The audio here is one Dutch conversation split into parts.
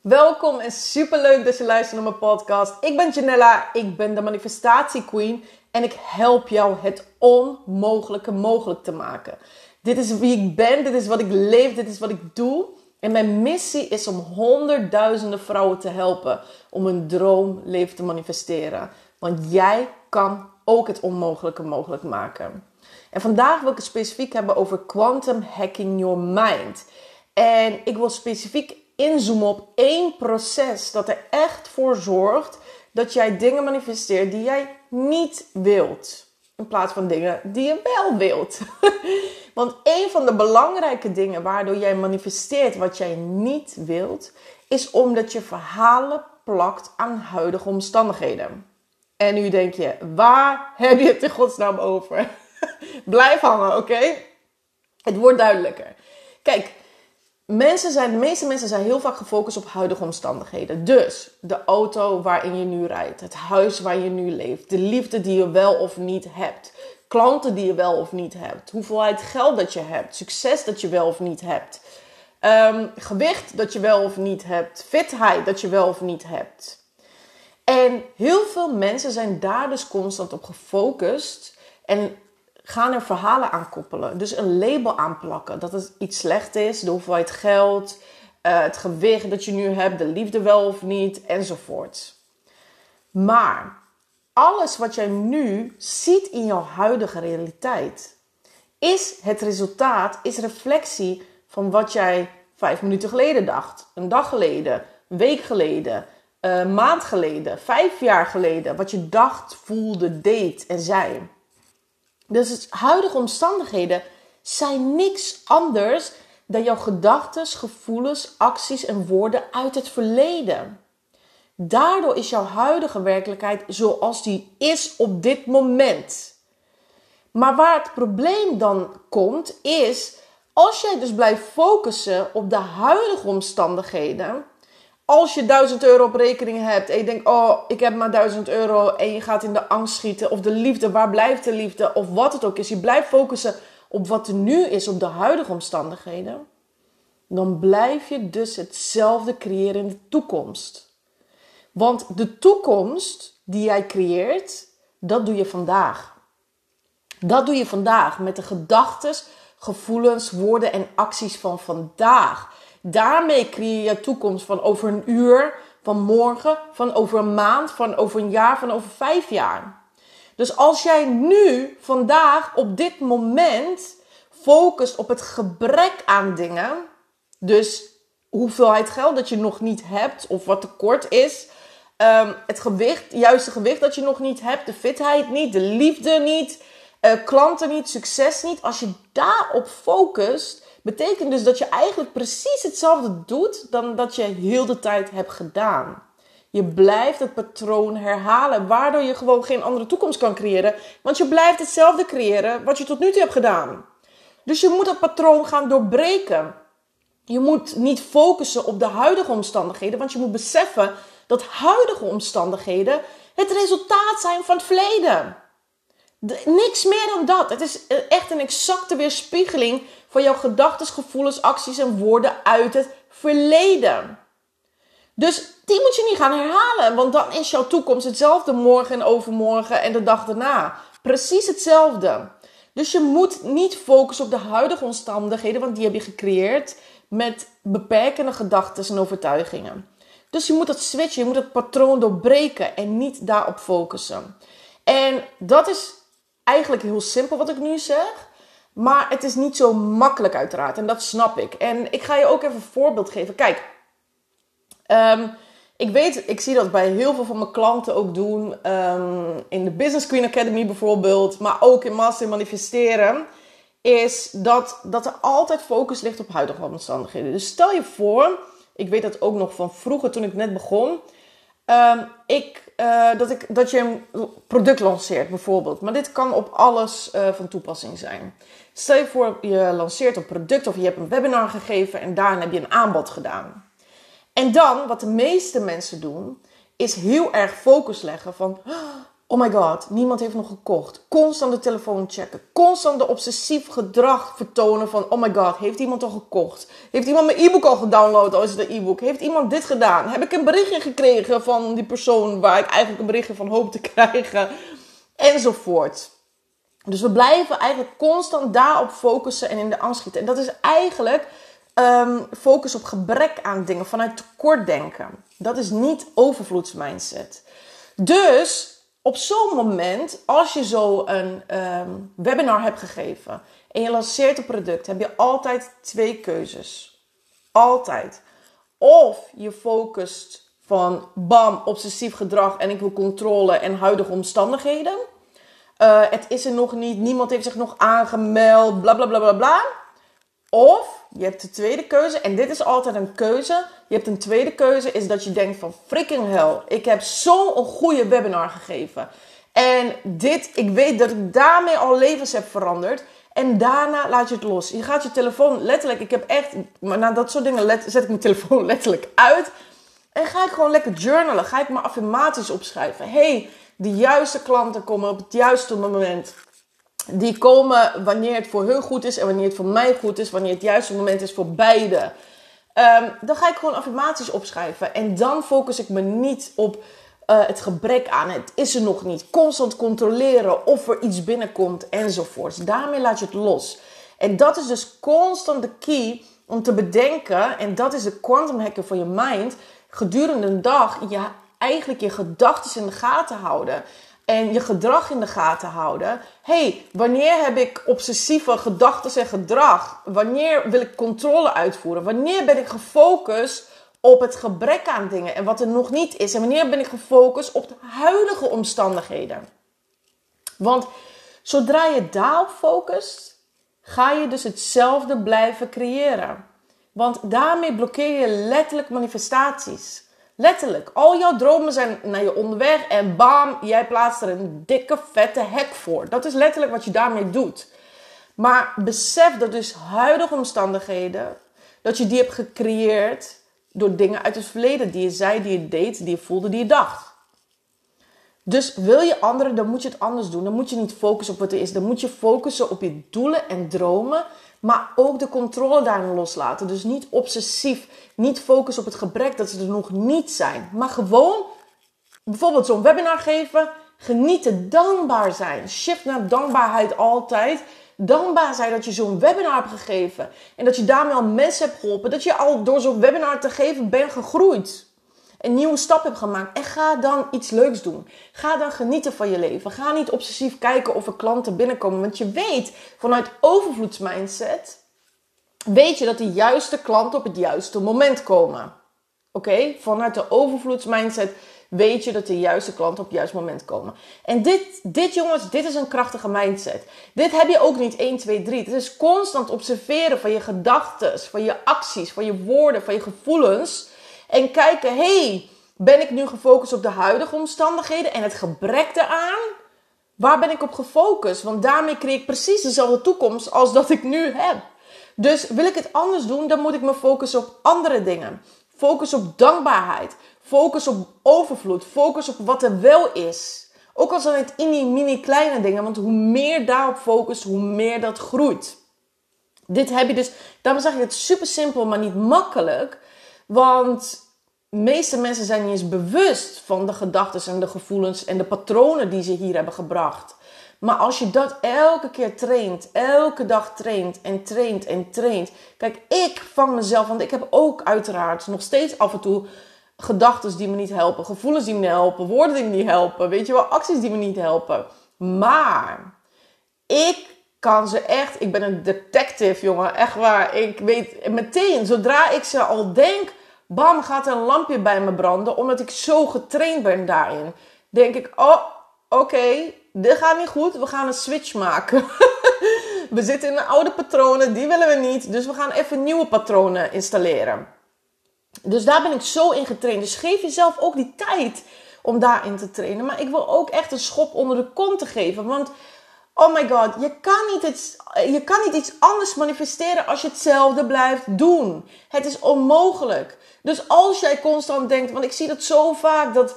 Welkom en superleuk dat je luistert naar mijn podcast. Ik ben Janella, ik ben de manifestatie queen en ik help jou het onmogelijke mogelijk te maken. Dit is wie ik ben, dit is wat ik leef, dit is wat ik doe. En mijn missie is om honderdduizenden vrouwen te helpen om een droomleven te manifesteren. Want jij kan ook het onmogelijke mogelijk maken. En vandaag wil ik het specifiek hebben over quantum hacking your mind. En ik wil specifiek inzoomen op één proces dat er echt voor zorgt dat jij dingen manifesteert die jij niet wilt. In plaats van dingen die je wel wilt. Want een van de belangrijke dingen waardoor jij manifesteert wat jij niet wilt, is omdat je verhalen plakt aan huidige omstandigheden. En nu denk je, waar heb je het in godsnaam over? Blijf hangen, oké? Het wordt duidelijker. Kijk, mensen zijn, de meeste mensen zijn heel vaak gefocust op huidige omstandigheden. Dus de auto waarin je nu rijdt, het huis waar je nu leeft, de liefde die je wel of niet hebt, klanten die je wel of niet hebt, hoeveelheid geld dat je hebt, succes dat je wel of niet hebt, ehm, gewicht dat je wel of niet hebt, fitheid dat je wel of niet hebt. En heel veel mensen zijn daar dus constant op gefocust en gaan er verhalen aan koppelen. Dus een label aanplakken dat het iets slecht is, de hoeveelheid geld, uh, het gewicht dat je nu hebt, de liefde wel of niet, enzovoort. Maar alles wat jij nu ziet in jouw huidige realiteit, is het resultaat, is reflectie van wat jij vijf minuten geleden dacht, een dag geleden, een week geleden, een maand geleden, vijf jaar geleden, wat je dacht, voelde, deed en zei. Dus huidige omstandigheden zijn niks anders dan jouw gedachten, gevoelens, acties en woorden uit het verleden. Daardoor is jouw huidige werkelijkheid zoals die is op dit moment. Maar waar het probleem dan komt, is als jij dus blijft focussen op de huidige omstandigheden, als je 1000 euro op rekening hebt en je denkt, oh, ik heb maar 1000 euro en je gaat in de angst schieten of de liefde, waar blijft de liefde of wat het ook is, je blijft focussen op wat er nu is, op de huidige omstandigheden, dan blijf je dus hetzelfde creëren in de toekomst. Want de toekomst die jij creëert, dat doe je vandaag. Dat doe je vandaag met de gedachten, gevoelens, woorden en acties van vandaag. Daarmee creëer je toekomst van over een uur, van morgen, van over een maand, van over een jaar, van over vijf jaar. Dus als jij nu, vandaag, op dit moment focust op het gebrek aan dingen, dus hoeveelheid geld dat je nog niet hebt of wat tekort is, um, het gewicht, juiste gewicht dat je nog niet hebt, de fitheid niet, de liefde niet, uh, klanten niet, succes niet. Als je daarop focust, betekent dus dat je eigenlijk precies hetzelfde doet dan dat je heel de tijd hebt gedaan. Je blijft het patroon herhalen, waardoor je gewoon geen andere toekomst kan creëren. Want je blijft hetzelfde creëren wat je tot nu toe hebt gedaan. Dus je moet dat patroon gaan doorbreken. Je moet niet focussen op de huidige omstandigheden, want je moet beseffen dat huidige omstandigheden het resultaat zijn van het verleden. niks meer dan dat. Het is echt een exacte weerspiegeling van jouw gedachten, gevoelens, acties en woorden uit het verleden. Dus die moet je niet gaan herhalen, want dan is jouw toekomst hetzelfde morgen en overmorgen en de dag daarna. Precies hetzelfde. Dus je moet niet focussen op de huidige omstandigheden, want die heb je gecreëerd met beperkende gedachten en overtuigingen. Dus je moet dat switchen, je moet het patroon doorbreken en niet daarop focussen. En dat is eigenlijk heel simpel wat ik nu zeg. Maar het is niet zo makkelijk uiteraard. En dat snap ik. En ik ga je ook even een voorbeeld geven. Kijk, ehm, ik weet, ik zie dat bij heel veel van mijn klanten ook doen. Um, in de Business Queen Academy bijvoorbeeld. Maar ook in Master Manifesteren. Is dat, dat er altijd focus ligt op huidige omstandigheden. Dus stel je voor, ik weet dat ook nog van vroeger toen ik net begon. Um, ik, uh, dat, ik, dat je een product lanceert bijvoorbeeld. Maar dit kan op alles uh, van toepassing zijn. Stel je voor, je lanceert een product of je hebt een webinar gegeven en daarna heb je een aanbod gedaan. En dan, wat de meeste mensen doen, is heel erg focus leggen van... Oh my god, niemand heeft nog gekocht. Constant de telefoon checken. Constant de obsessief gedrag vertonen van... Oh my god, heeft iemand al gekocht? Heeft iemand mijn e-book al gedownload? Oh, is het een e-book? Heeft iemand dit gedaan? Heb ik een berichtje gekregen van die persoon... waar ik eigenlijk een berichtje van hoop te krijgen? Enzovoort. Dus we blijven eigenlijk constant daarop focussen en in de angst schieten. En dat is eigenlijk um, focus op gebrek aan dingen, vanuit tekortdenken. Dat is niet overvloedsmindset. Dus op zo'n moment, als je zo een um, webinar hebt gegeven en je lanceert een product, heb je altijd twee keuzes. Altijd. Of je focust van bam, obsessief gedrag en ik wil controle en huidige omstandigheden. Uh, het is er nog niet, niemand heeft zich nog aangemeld, bla bla bla bla bla. Of je hebt de tweede keuze, en dit is altijd een keuze. Je hebt een tweede keuze, is dat je denkt van freaking hell. Ik heb zo'n goede webinar gegeven. En dit, ik weet dat ik daarmee al levens heb veranderd. En daarna laat je het los. Je gaat je telefoon letterlijk, ik heb echt, maar na dat soort dingen zet ik mijn telefoon letterlijk uit. En ga ik gewoon lekker journalen. Ga ik mijn affirmaties opschrijven. hey, de juiste klanten komen op het juiste moment die komen wanneer het voor hun goed is en wanneer het voor mij goed is, wanneer het juiste moment is voor beide. Um, dan ga ik gewoon affirmaties opschrijven. En dan focus ik me niet op uh, het gebrek aan. Het is er nog niet. Constant controleren of er iets binnenkomt enzovoorts. Daarmee laat je het los. En dat is dus constant de key om te bedenken. En dat is de quantum hacker van je mind. Gedurende een dag je eigenlijk je gedachten in de gaten houden en je gedrag in de gaten houden. hey, wanneer heb ik obsessieve gedachten en gedrag? Wanneer wil ik controle uitvoeren? Wanneer ben ik gefocust op het gebrek aan dingen en wat er nog niet is? En wanneer ben ik gefocust op de huidige omstandigheden? Want zodra je daarop focust, ga je dus hetzelfde blijven creëren. Want daarmee blokkeer je letterlijk manifestaties. Letterlijk, al jouw dromen zijn naar je onderweg en bam, jij plaatst er een dikke vette hek voor. Dat is letterlijk wat je daarmee doet. Maar besef dat dus huidige omstandigheden, dat je die hebt gecreëerd door dingen uit het verleden die je zei, die je deed, die je voelde, die je dacht. Dus wil je anderen, dan moet je het anders doen. Dan moet je niet focussen op wat er is. Dan moet je focussen op je doelen en dromen maar ook de controle daarin loslaten. Dus niet obsessief, niet focussen op het gebrek dat ze er nog niet zijn. Maar gewoon bijvoorbeeld zo'n webinar geven. Genieten, dankbaar zijn. Shift naar dankbaarheid altijd. Dankbaar zijn dat je zo'n webinar hebt gegeven. En dat je daarmee al mensen hebt geholpen. Dat je al door zo'n webinar te geven bent gegroeid een nieuwe stap hebt gemaakt. En ga dan iets leuks doen. Ga dan genieten van je leven. Ga niet obsessief kijken of er klanten binnenkomen. Want je weet vanuit overvloedsmindset. Weet je dat de juiste klanten op het juiste moment komen. Oké? Vanuit de overvloedsmindset weet je dat de juiste klanten op het juiste moment komen. En dit, dit jongens, dit is een krachtige mindset. Dit heb je ook niet 1, 2, 3. Het is constant observeren van je gedachten, van je acties, van je woorden, van je gevoelens. En kijken, hey, ben ik nu gefocust op de huidige omstandigheden en het gebrek eraan? Waar ben ik op gefocust? Want daarmee creëer ik precies dezelfde toekomst als dat ik nu heb. Dus wil ik het anders doen, dan moet ik me focussen op andere dingen. Focus op dankbaarheid. Focus op overvloed. Focus op wat er wel is. Ook al zijn het mini, mini kleine dingen. Want hoe meer daarop focus, hoe meer dat groeit. Dit heb je dus, daarom zeg ik het super simpel, maar niet makkelijk. Want de meeste mensen zijn niet eens bewust van de gedachten en de gevoelens en de patronen die ze hier hebben gebracht. Maar als je dat elke keer traint, elke dag traint en traint en traint. Kijk, ik vang mezelf, want ik heb ook uiteraard nog steeds af en toe gedachten die me niet helpen, gevoelens die me niet helpen, woorden die me niet helpen, weet je wel, acties die me niet helpen. Maar ik kan ze echt, ik ben een detective, jongen, echt waar. Ik weet meteen, zodra ik ze al denk, bam, gaat een lampje bij me branden. Omdat ik zo getraind ben daarin. Denk ik, oh, oké, dit gaat niet goed. We gaan een switch maken. we zitten in de oude patronen, die willen we niet. Dus we gaan even nieuwe patronen installeren. Dus daar ben ik zo in getraind. Dus geef jezelf ook die tijd om daarin te trainen. Maar ik wil ook echt een schop onder de kont te geven. Want Oh my god, je kan, niet iets, je kan niet iets anders manifesteren als je hetzelfde blijft doen. Het is onmogelijk. Dus als jij constant denkt, want ik zie dat zo vaak dat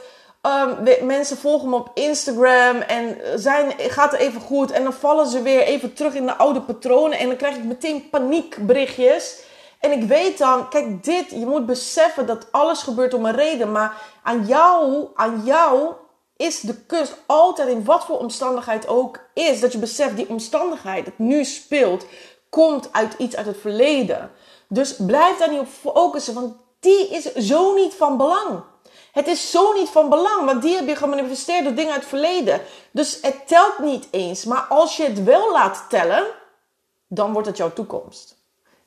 Um, mensen volgen me op Instagram en zijn, gaat er even goed. En dan vallen ze weer even terug in de oude patronen. En dan krijg ik meteen paniekberichtjes. En ik weet dan, kijk, dit, je moet beseffen dat alles gebeurt om een reden. Maar aan jou, aan jou is de kust altijd in wat voor omstandigheid ook is. Dat je beseft, die omstandigheid, dat nu speelt, komt uit iets uit het verleden. Dus blijf daar niet op focussen, want die is zo niet van belang. Het is zo niet van belang, want die heb je gemanifesteerd door dingen uit het verleden. Dus het telt niet eens. Maar als je het wel laat tellen, dan wordt het jouw toekomst.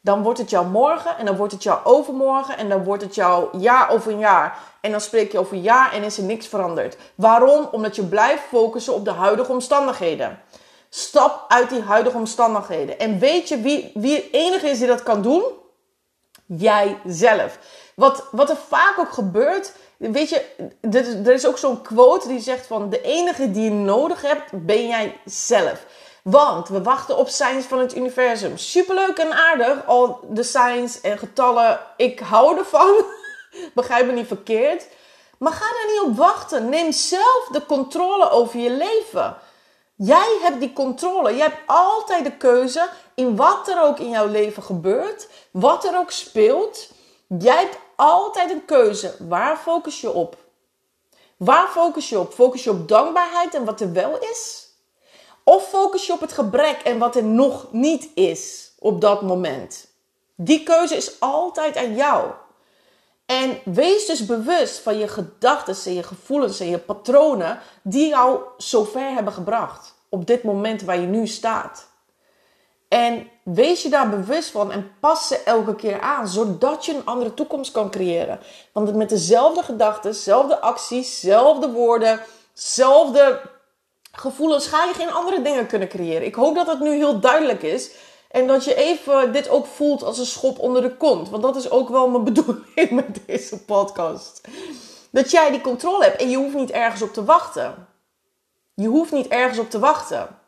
Dan wordt het jouw morgen en dan wordt het jouw overmorgen en dan wordt het jouw jaar over een jaar. En dan spreek je over jaar en is er niks veranderd. Waarom? Omdat je blijft focussen op de huidige omstandigheden. Stap uit die huidige omstandigheden. En weet je wie, wie het enige is die dat kan doen? Jijzelf. Wat, wat er vaak ook gebeurt, weet je, er is ook zo'n quote die zegt van de enige die je nodig hebt, ben jij zelf. Want we wachten op signs van het universum. Superleuk en aardig, al de signs en getallen. Ik hou ervan. Begrijp me niet verkeerd. Maar ga daar niet op wachten. Neem zelf de controle over je leven. Jij hebt die controle. Je hebt altijd de keuze in wat er ook in jouw leven gebeurt, wat er ook speelt. Jij hebt altijd een keuze. Waar focus je op? Waar focus je op? Focus je op dankbaarheid en wat er wel is? Of focus je op het gebrek en wat er nog niet is op dat moment? Die keuze is altijd aan jou. En wees dus bewust van je gedachten en je gevoelens en je patronen die jou zo ver hebben gebracht. Op dit moment waar je nu staat. En wees je daar bewust van en pas ze elke keer aan, zodat je een andere toekomst kan creëren. Want met dezelfde gedachten, dezelfde acties, dezelfde woorden, dezelfde gevoelens ga je geen andere dingen kunnen creëren. Ik hoop dat het nu heel duidelijk is. En dat je even dit ook voelt als een schop onder de kont. Want dat is ook wel mijn bedoeling met deze podcast. Dat jij die controle hebt en je hoeft niet ergens op te wachten. Je hoeft niet ergens op te wachten.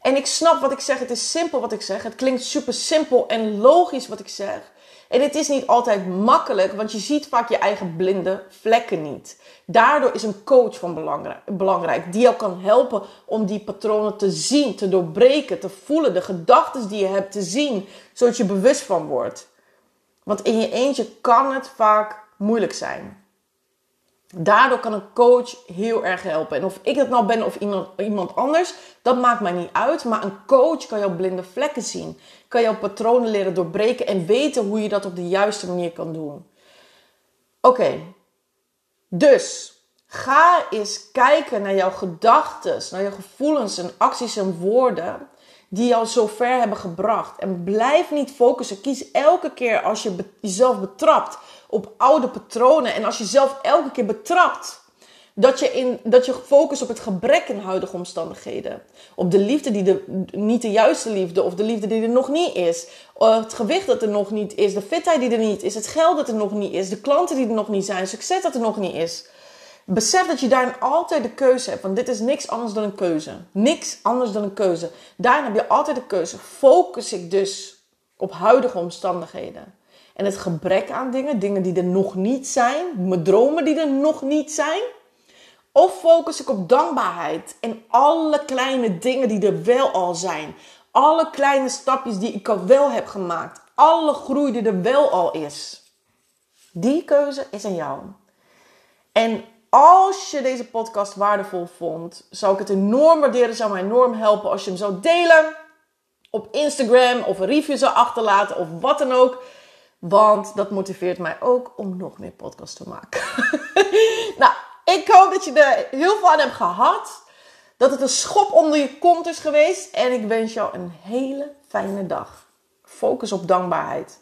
En ik snap wat ik zeg. Het is simpel wat ik zeg. Het klinkt super simpel en logisch wat ik zeg. En het is niet altijd makkelijk, want je ziet vaak je eigen blinde vlekken niet. Daardoor is een coach van belangrijk, die jou kan helpen om die patronen te zien, te doorbreken, te voelen, de gedachten die je hebt te zien, zodat je bewust van wordt. Want in je eentje kan het vaak moeilijk zijn. Daardoor kan een coach heel erg helpen. En of ik dat nou ben of iemand, iemand anders, dat maakt mij niet uit. Maar een coach kan jouw blinde vlekken zien. Kan jouw patronen leren doorbreken en weten hoe je dat op de juiste manier kan doen. Oké, dus ga eens kijken naar jouw gedachten, naar jouw gevoelens en acties en woorden die jou zo ver hebben gebracht. En blijf niet focussen. Kies elke keer als je jezelf betrapt op oude patronen. En als je zelf elke keer betrapt dat je, in, dat je focust op het gebrek in huidige omstandigheden. Op de liefde die de, niet de juiste liefde, of de liefde die er nog niet is. Het gewicht dat er nog niet is, de fitheid die er niet is, het geld dat er nog niet is, de klanten die er nog niet zijn, succes dat er nog niet is. Besef dat je daarin altijd de keuze hebt. Want dit is niks anders dan een keuze. Niks anders dan een keuze. Daarin heb je altijd de keuze. Focus ik dus op huidige omstandigheden. En het gebrek aan dingen, dingen die er nog niet zijn, mijn dromen die er nog niet zijn. Of focus ik op dankbaarheid en alle kleine dingen die er wel al zijn. Alle kleine stapjes die ik al wel heb gemaakt. Alle groei die er wel al is. Die keuze is aan jou. En als je deze podcast waardevol vond, zou ik het enorm waarderen. Zou mij enorm helpen als je hem zou delen op Instagram of een review zou achterlaten of wat dan ook. Want dat motiveert mij ook om nog meer podcasts te maken. nou, ik hoop dat je er heel veel aan hebt gehad. Dat het een schop onder je kont is geweest. En ik wens jou een hele fijne dag. Focus op dankbaarheid.